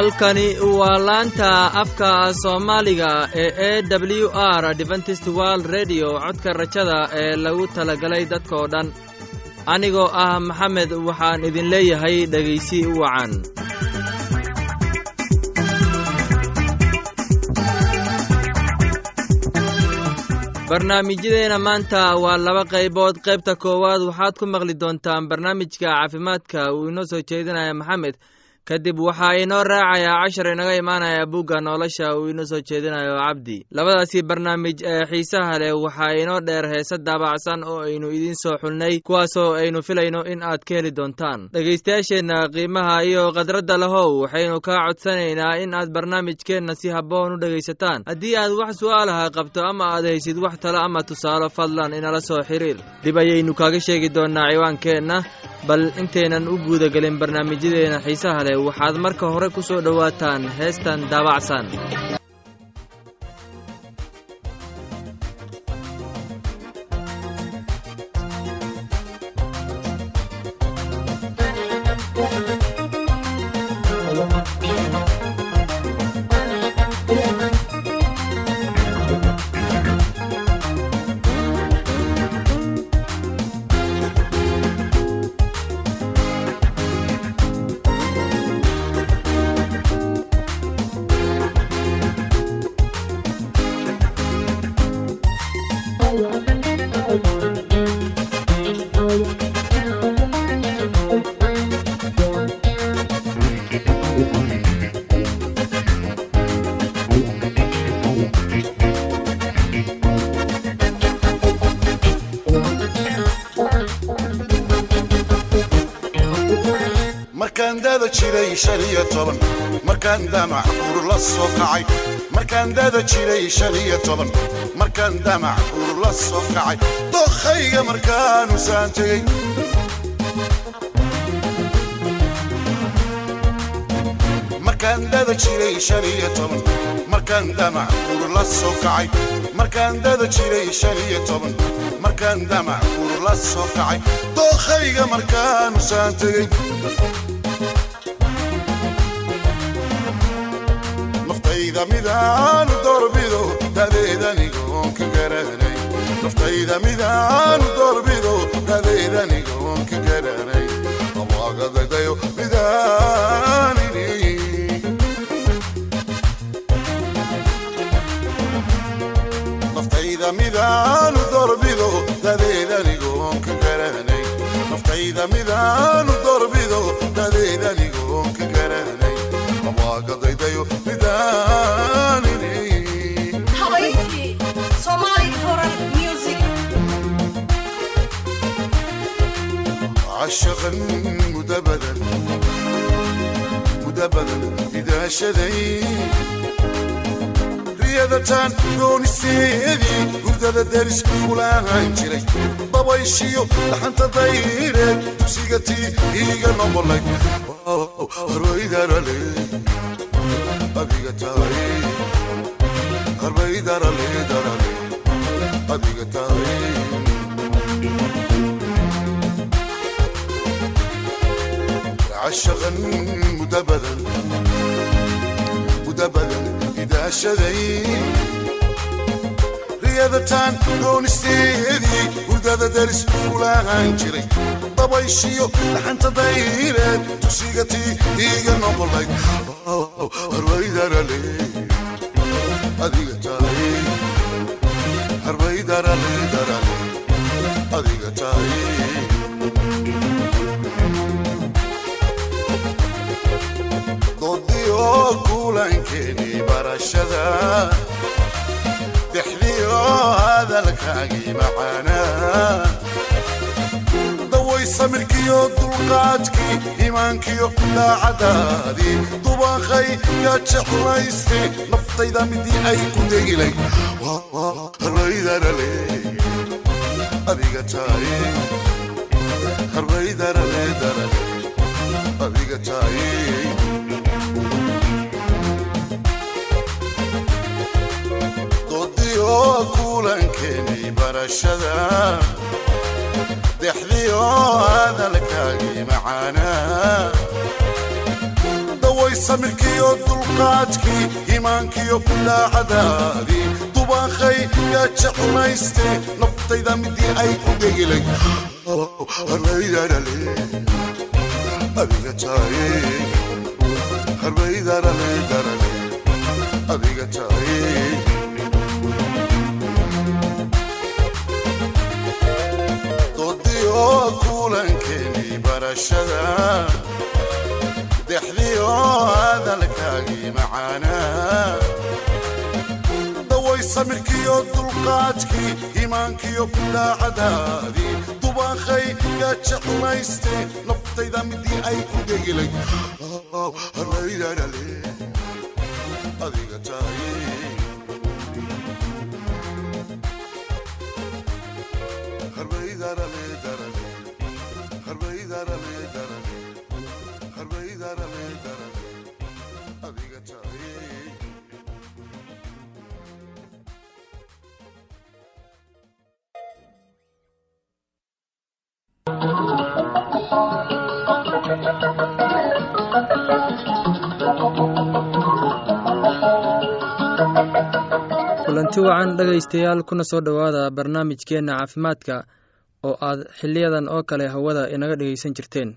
halkani waa laanta afka soomaaliga ee e w r deventist world redio codka rajada ee lagu talagalay dadkoo dhan. Anigoo ah maxamed waxaan idin leeyahay dhegaysi wacan. Barnaamijyadeena maanta waa laba qaybood. Qaybta koowaad waxaad ku maqli doontaan barnaamijka caafimaadka. Uu inoo soo jeedinaya maxamed kadib waxaa inoo raacayaa cashar inaga imaanaya bugga nolosha uu inoo soo jeedinayo cabdi labadaasi barnaamij ee xiisaha leh waxaa inoo dheer heese daabacsan oo aynu idiin soo xulnay kuwaasoo aynu filayno in aad ka heli doontaan. Dhegaystayaasheenna qiimaha iyo khadradda lahow waxaynu kaa codsanaynaa in aad barnaamijkeenna si habboon u dhegaysataan. Haddii aad wax su'aalaha qabto ama aad haysid wax talo ama tusaalo fadlan inala soo xiriir. Dib ayaynu kaaga sheegi doonnaa ciwaankeenna bal intaynan u guudagelin barnaamijyadeena xiisaha leh waxaad marka hore ku soo dhowaataan heestan daabacsan jiray shan iyo toban. Markaan damac guur la soo kacay. Markaan dada jiray shan iyo toban. Markaan damac guur la soo kacay. Dokhayga markaanu saan tegey markaan dada jiray shan iyo toban. Markaan damac guur la soo kacay. Markaan dada jiray shan iyo toban. Markaan damac guur la soo kacay. Dokhayga markaanu saan tegey naftayda midaanu doorbido dadeedanigoon mudabadan mudabadan idaashaday riyada taan gooniseedii hurdada daris kulaan jiray dabayshiyo dhaxanta dayreed dugsiga tii iiga noqolay arbaydarale adiga taay arbaydarale darale adiga taay عشقا مدبدا مدبدا إذا شذي رياضتان دون استيدي ورداد درس فلان جري ضبيشيو لحن تضيرت تسيقتي إيقا نبلك هروي دار لي أديقا تاي هروي دار لي badankeenii barashada dexdiyo hadalkaagii macaanaa daway samirkiyo dulqaadkii imaankiyo daacadaadii dubaaqay yaa jeclaystay naftayda midii ay ku degilay harbaydarae adiga taay harbaydarale darale adiga taay doodiyo kulankeeni barashada dexdiyo hadalkaagii macaanaa daway samirkiyo dulqaadkii iimaankiyo kulaacadaadii dubaakhay yaa jeclayste naftayda midii ay ku dhegilay harbaydadhale adiga kulankeeni barashada dexdiyo hadalkaagii macaanaa daway samirkiyo dulqaadkii iimaankiyo kulaacadaadii dubaakhay yaa jeclayste naftayda midii ay ku taaye harbaydarale darale kulanti wacan dhegaystayaal kuna soo dhowaada barnaamijkeenna caafimaadka oo aad xiliyadan oo kale hawada inaga dhegaysan jirteen.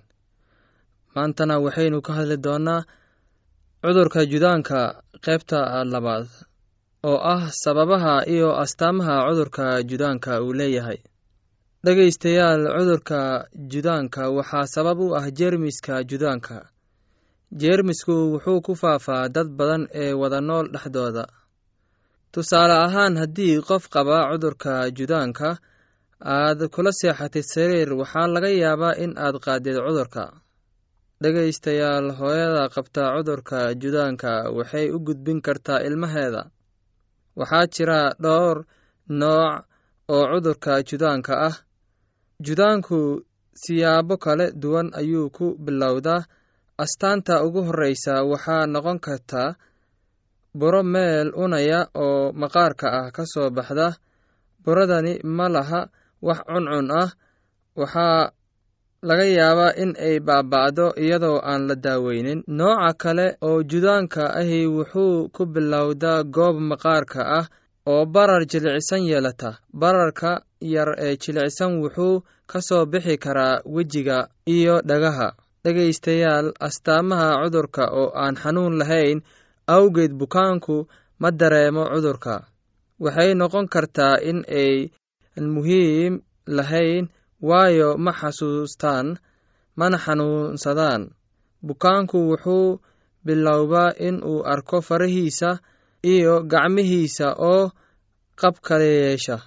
Maantana waxaynu ka hadli doonnaa cudurka judaanka qaybta labaad oo ah sababaha iyo astaamaha cudurka judaanka uu leeyahay dhegaystayaal cudurka judaanka. Waxaa sabab u ah jeermiska judaanka. Jeermisku wuxuu ku faafaa dad badan ee wada nool dhexdooda. Tusaale ahaan haddii qof qaba cudurka judaanka aad kula seexatid sariir waxaa laga yaabaa in aad qaadid cudurka. Dhegaystayaal hooyada qabta cudurka judaanka waxay u gudbin kartaa ilmaheeda. Waxaa jira dhowr nooc oo cudurka judaanka ah judaanku siyaabo kala duwan ayuu ku bilowdaa. Astaanta ugu horreysa waxaa noqon karta buro meel unaya oo maqaarka ah ka soo baxda. Buradani ma laha wax cuncun ah. Waxaa laga yaabaa in ay baaba'do iyadoo aan la daaweynin. Nooca kale oo judaanka ahi wuxuu ku bilowdaa goob maqaarka ah oo barar jilicsan yeelata. Bararka yar ee jilicsan wuxuu ka soo bixi karaa wejiga iyo dhagaha. Dhegaystayaal astaamaha cudurka oo aan xanuun lahayn awgeed bukaanku ma dareemo cudurka. Waxay noqon kartaa in ay muhiim lahayn waayo ma xasuustaan mana xanuunsadaan. Bukaanku wuxuu bilowbaa in uu arko farahiisa iyo gacmihiisa oo qab kala yeesha.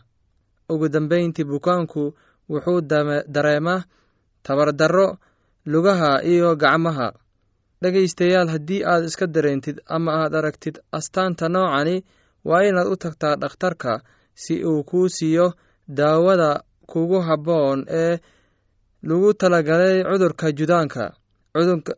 Ugu dambeyntii bukaanku wuxuu dareemaa tabardarro lugaha iyo gacmaha. Dhegaystayaal haddii aad iska dareentid ama aad aragtid astaanta noocani waa inaad u tagtaa dhakhtarka si uu kuu siiyo daawada kugu habboon ee lagu talagalay cudurka judaanka.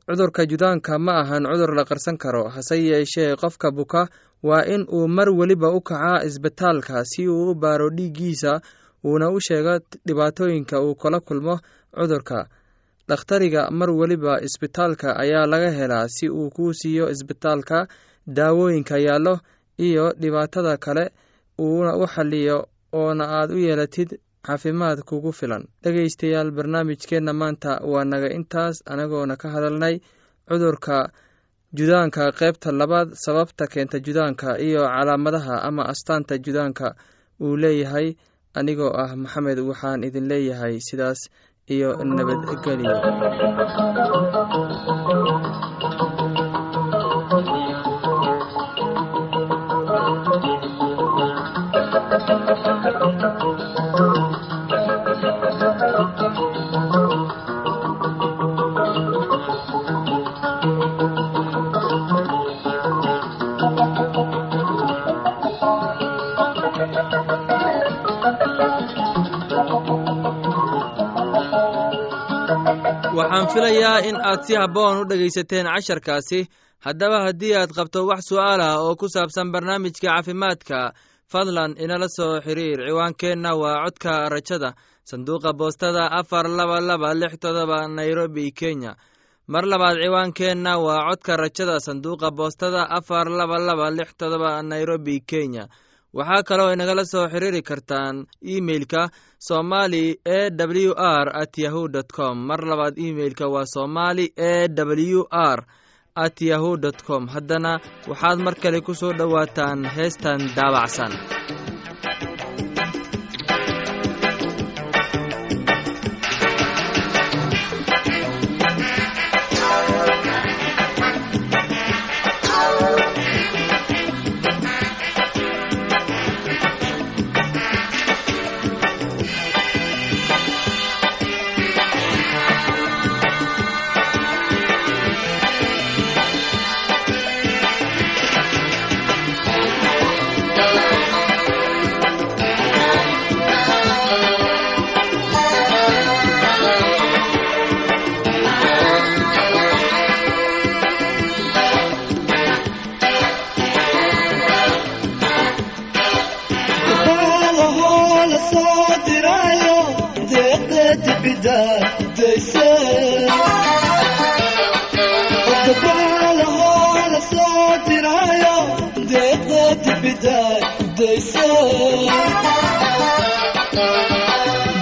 Cudurka judaanka ma ahan cudur la qarsan karo hase yeeshee qofka buka waa in uu mar weliba u kacaa isbitaalka si uu u baaro dhiiggiisa uuna u sheego dhibaatooyinka uu kala kulmo cudurka. Dhakhtariga mar weliba isbitaalka ayaa laga helaa si uu kuu siiyo isbitaalka daawooyinka yaallo iyo dhibaatada kale uuna u xaliyo oona aad u yeelatid caafimaad kugu filan. Dhegaystayaal barnaamijkeenna maanta waa naga intaas anagoona ka hadalnay cudurka judaanka qaybta labaad sababta keenta judaanka iyo calaamadaha ama astaanta judaanka uu leeyahay anigoo ah maxamed waxaan idin leeyahay sidaas iyo nabadgelyo waxaan filayaa in aad si habboon u dhegaysateen casharkaasi. Haddaba haddii aad qabto wax su'aal ah oo ku saabsan barnaamijka caafimaadka fadlan inala soo xiriir. Ciwaankeenna waa codka rajada sanduuqa boostada afar laba laba lix todoba nairobi kenya. Mar labaad ciwaankeenna waa codka rajada sanduuqa boostada afar laba laba lix todoba nairobi kenya waxaa kaloo inagala soo xiriiri kartaan imeilka somali e w r at yahu dt com. Mar labaad imeilka waa somali e w r at yahu dt com. Haddana waxaad mar kale ku soo dhowaataan heestan daabacsan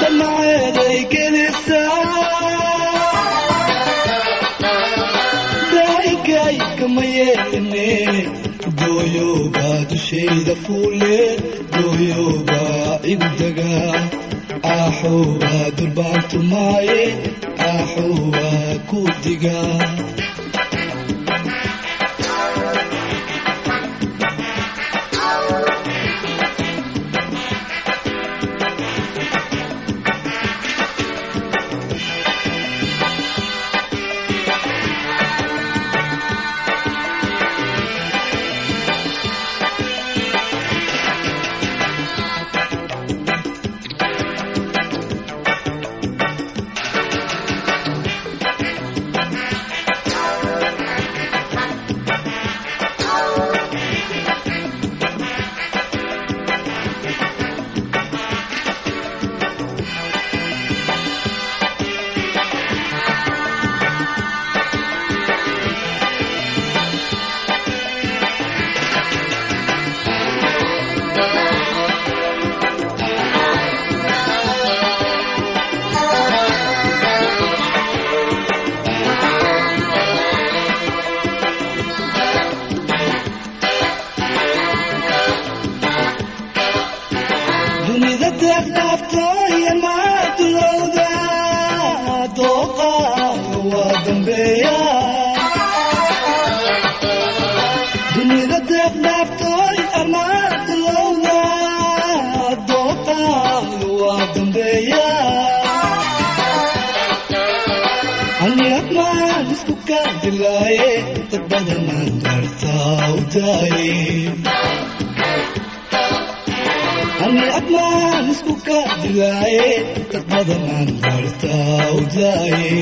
damaceeday gelisaa daigay kama yeelane dooyobaa dushayda fuule dooyobaa igu dagaa aaxowbaa durbaantumaaye aaxowbaa dartaa u daaye ani admaan isku kaadilaaye dad badanaan dartaa u daaye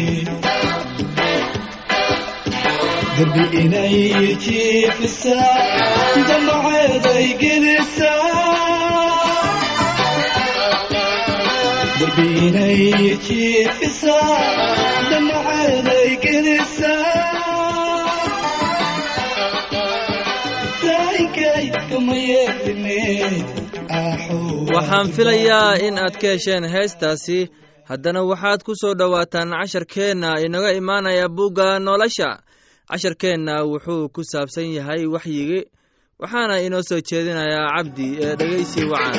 darbi inay jiifisaa damaceeday gelisaa waxaan filayaa in aad ka hesheen heestaasi. Haddana waxaad ku soo dhowaataan casharkeenna inaga imaanaya bugga nolosha. Casharkeenna wuxuu ku saabsan yahay waxyigi waxaana inoo soo jeedinayaa cabdi ee dhegeysi wacan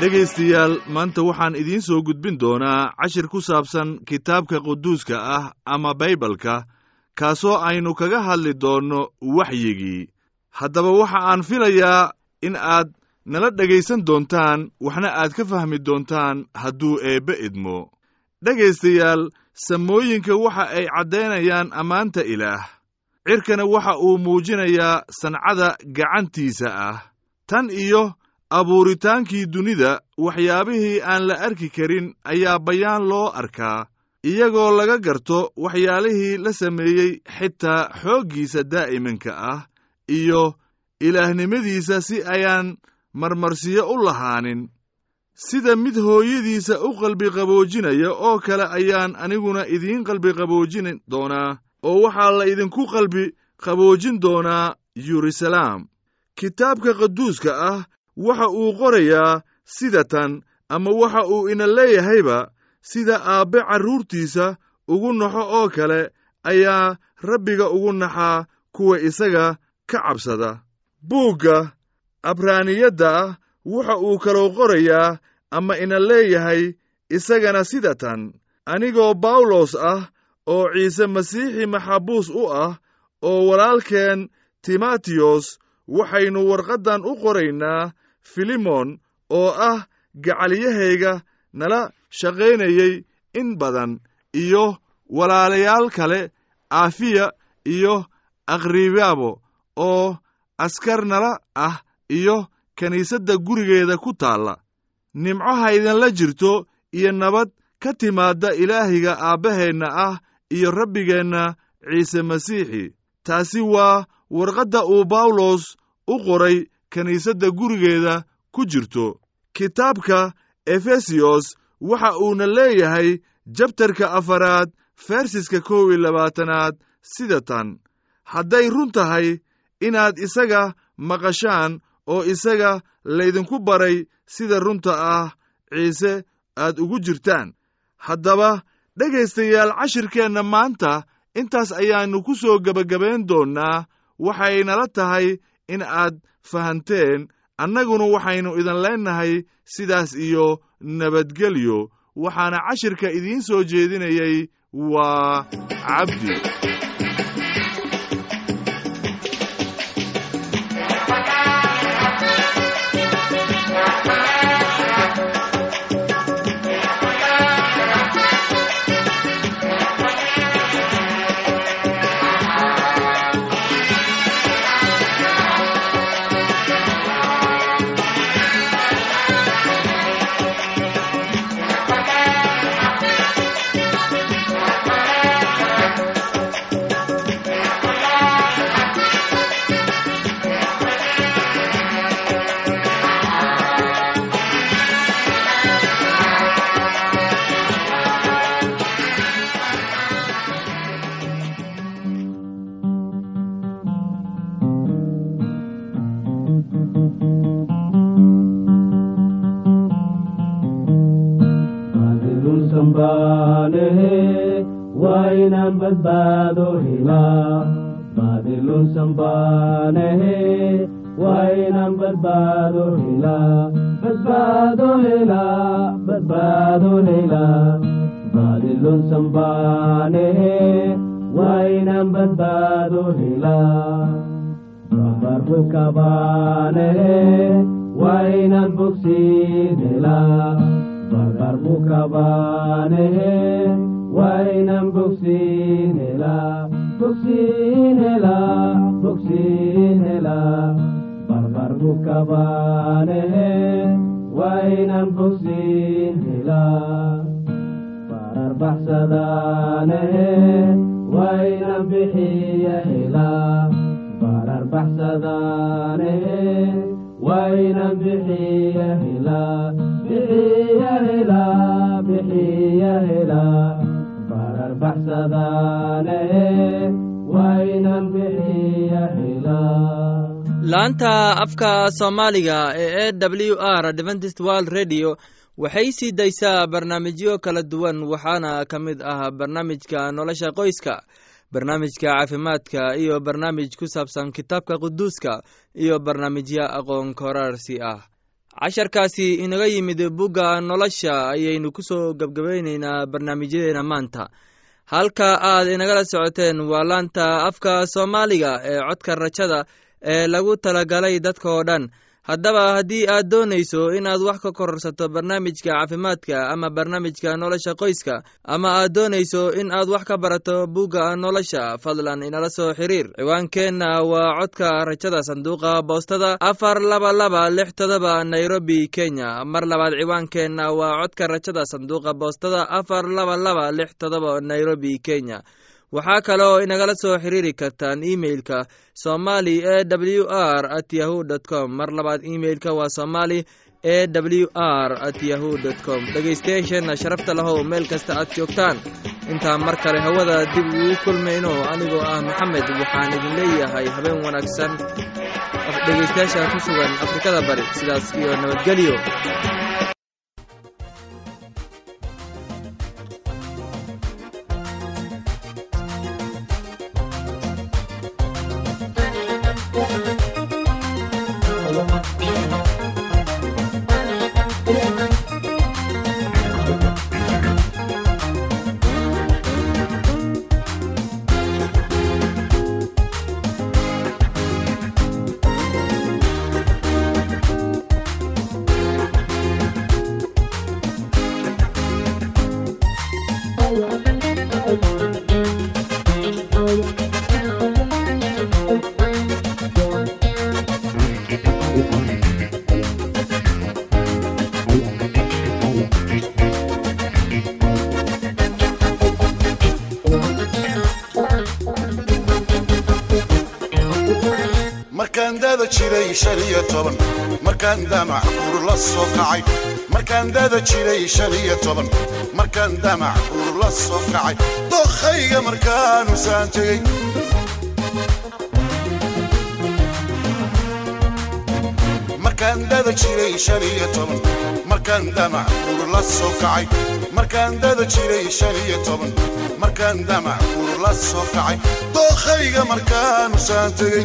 dhegaystayaal maanta waxaan idiin soo gudbin doonaa cashir ku saabsan kitaabka quduuska ah ama baybalka kaasoo aynu kaga hadli doonno waxyigii. Haddaba waxa aan filayaa in aad nala dhegaysan doontaan waxna aad ka fahmi doontaan hadduu eebbe idmo. Dhegaystayaal samooyinka waxa ay caddaynayaan ammaanta ilaah. Cirkana waxa uu muujinayaa sancada gacantiisa ah. Tan iyo abuuritaankii dunida waxyaabihii aan la arki karin ayaa bayaan loo arkaa iyagoo laga garto waxyaalihii la sameeyey xitaa xooggiisa daa'imanka ah iyo ilaahnimadiisa si ayaan marmarsiyo u lahaanin. Sida mid hooyadiisa u qalbiqaboojinaya oo kale ayaan aniguna idiin qalbiqaboojin doonaa oo waxaa la idinku qalbi qaboojin doonaa yeruusalaam kitaabka qaduuska ah waxa uu qorayaa sida tan ama waxa uu ina leeyahayba sida aabbe carruurtiisa ugu naxo oo kale ayaa rabbiga ugu naxaa kuwa isaga ka cabsada. Buugga abraaniyadda ah waxa uu kaloo qorayaa ama ina leeyahay isagana sida tan anigoo bawlos ah oo ciise masiixi maxabuus u ah oo walaalkeen timatiyos waxaynu warqaddan u qoraynaa filimon oo ah gacalyahayga nala shaqaynayey in badan iyo walaalayaal kale aafiya iyo akhribaabo oo askar nala ah iyo kiniisadda gurigeeda ku taalla. Nimco haydinla jirto iyo nabad ka timaadda ilaahiga aabbaheenna ah iyo rabbigeenna ciise masiixi. Taasi waa warqadda uu bawlos u qoray kiniisadda gurigeeda ku jirto. Kitaabka efesiyos waxa uuna leeyahay jabtarka afaraad fersiska kow iyo labaatanaad sida tan. Hadday run tahay inaad isaga maqashaan oo isaga laydinku baray sida runta ah ciise aad ugu jirtaan. Haddaba dhegaystayaal cashirkeenna maanta intaas ayaannu ku soo gebagabayn doonnaa waxaynala tahay in aad fahanteen annaguna waxaynu idin leennahay sidaas iyo nabadgelyo. Waxaana cashirka idiin soo jeedinayay waa cabdi badbaado helaa baadilunsan baanehe bogsiin helaa bogsiin helaa barbarku kabaanehe waynan bogsiin helaa barar baxsadaanehe waynan bixiya helaa barar baxsadaanehe waynan bixiya helaa bixiya helaa laanta afka soomaaliga ee e w r adventist world radio waxay sii daysaa barnaamijyo kala duwan waxaana ka mid ah barnaamijka nolosha qoyska barnaamijka caafimaadka iyo barnaamij ku saabsan kitaabka quduuska iyo barnaamijyo aqoon koraarsi ah. Casharkaasi inaga yimid bugga nolosha ayaynu ku soo gebgabaynaynaa barnaamijyadeena maanta halka aad inagala socoteen waa laanta afka soomaaliga ee codka rajada ee lagu talagalay dadka oo dhan haddaba haddii aad doonayso inaad wax ka kororsato barnaamijka caafimaadka ama barnaamijka nolosha qoyska ama aad doonayso in aad wax ka barato bugga nolosha fadlan inala soo xiriir. Ciwaankeenna waa codka rajada sanduuqa boostada afar laba laba lix todoba nairobi kenya. Mar labaad ciwaankeenna waa codka rajada sanduuqa boostada afar laba laba lix todoba nairobi kenya waxaa kale oo inagala soo xiriiri kartaan imeilka somali e w r at yahu dt com. Mar labaad imeilka waa somali e w r at yahu dt com. Dhegaystayaasheenna sharafta lahow meel kasta aad joogtaan. Intaan mar kale hawada dib ugu kulmayno. Anigoo ah maxamed waxaan idin leeyahay habeen wanaagsan dhegaystayaasha ku sugan afrikada bari. Sidaas iyo nabadgelyo dada jiray shan iyo toban. Markaan damac guur la soo kacay. Markaan dada jiray shan iyo toban. Markaan damac guur la soo kacay. Dokhayga markaanu saan tegey markaan dada jiray shan iyo toban. Markaan damac guur la soo kacay. Markaan dada jiray shan iyo toban. Markaan damac guur la soo kacay. Dokhayga markaanu saan tegey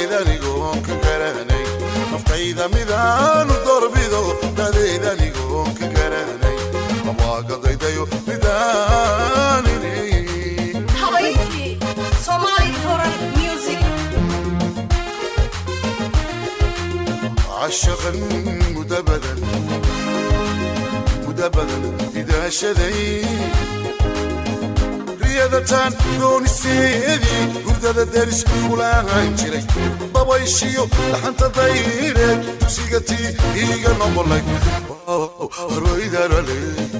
عشقا مدبدا مدبدا إذا شذي رياضتان دون السيدي قردة دارس فلان جري بابا يشيو لحن تضيرك تسيقتي إيقا نمبرلك هربي دارالي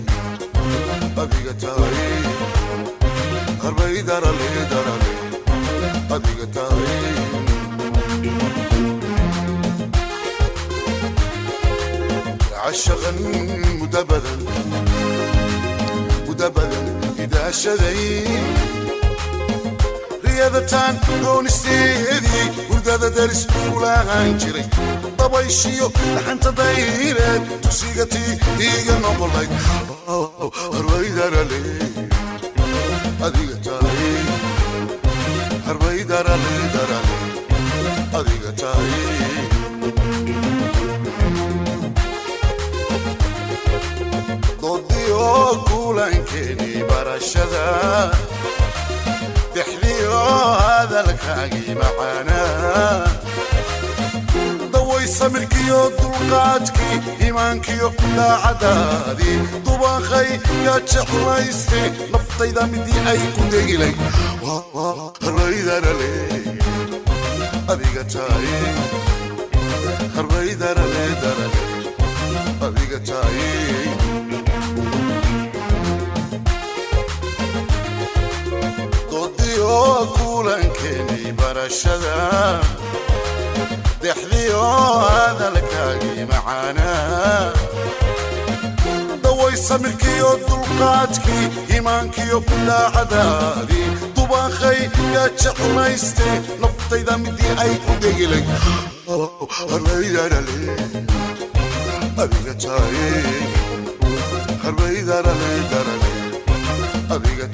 أبيقا تاوي هربي دارالي دارالي أبيقا تاوي عشقا مدبدا مدبدا إذا شذي رياضتان دون استيدي وردادة درس فلان جري ضبيشيو لحن تضيرت تسيقتي إيقا نبلك هربي دارالي أديقا تالي هربي دارالي دارالي oo guulaankeennii barashada dexdii oo hadalkaagii macaanaa daway samirkiiyo dulqaadkii iimaankiyo daacadaadii dubankay yaa jeclaystay naftayda midii ay ku degilay harraydalale adiga taay harraydalale dalale adiga taay tahay doodiyo kulankeeni barashada. Dexdiyo hadalkaagii macaanaa daway samirkiyo dulqaadkii iimaankiyo bilaacadaadii dubaaqay yaa jeclayste naftayda midii ay ku degilay harbaydadhale adiga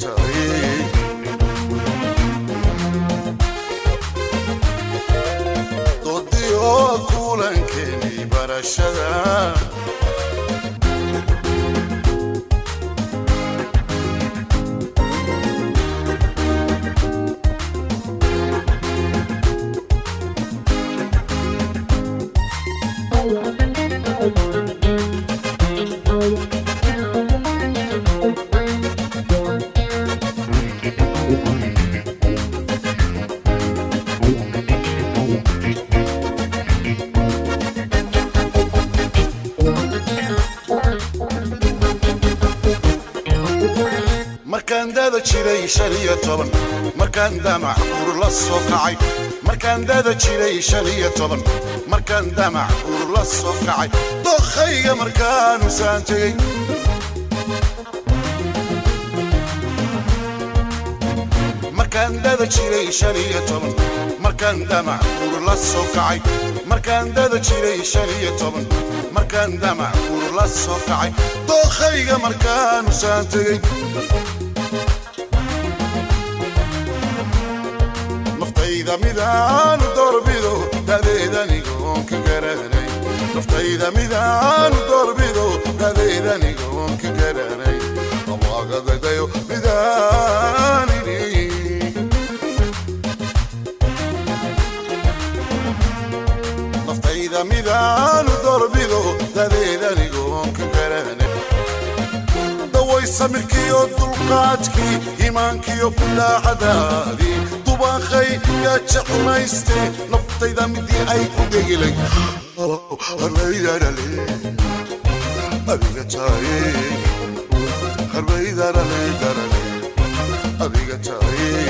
oo kulankeeni barashada kacay. Markaan dada jiray shan iyo toban markaan damac uur la soo kacay. Dokhayga markaanu saan tegey markaan dada jiray shan iyo toban markaan damac uur la soo kacay. Markaan dada jiray shan iyo toban markaan damac uur la soo kacay. Dokhayga markaanu saan tegey midaanu doorbido dadeedanigoon ka garanay naftayda midaanu doorbido dadeedanigoon ka garanay amaagadadayo midaanini naftayda midaanu doorbido dadeedanigoon samirkiyo dulqaadkii iimaankiyo bilaacadaadii dubaaqay yaa jeclayste naftayda midii ay ku degilay harbaydadhale adiga taaye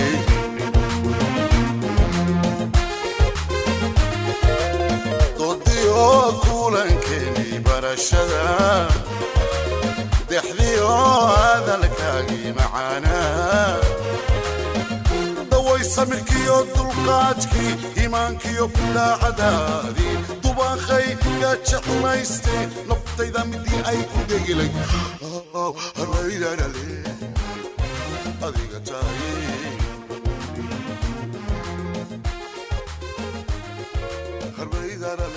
dexdii oo hadalkaagii macaanaa daway samirkiyo dulqaadkii iimaankiyo bilaacadaadii dubaaqay yaa jeclayste naftayda midii ay ku degilay adiga taaye harbaydadhale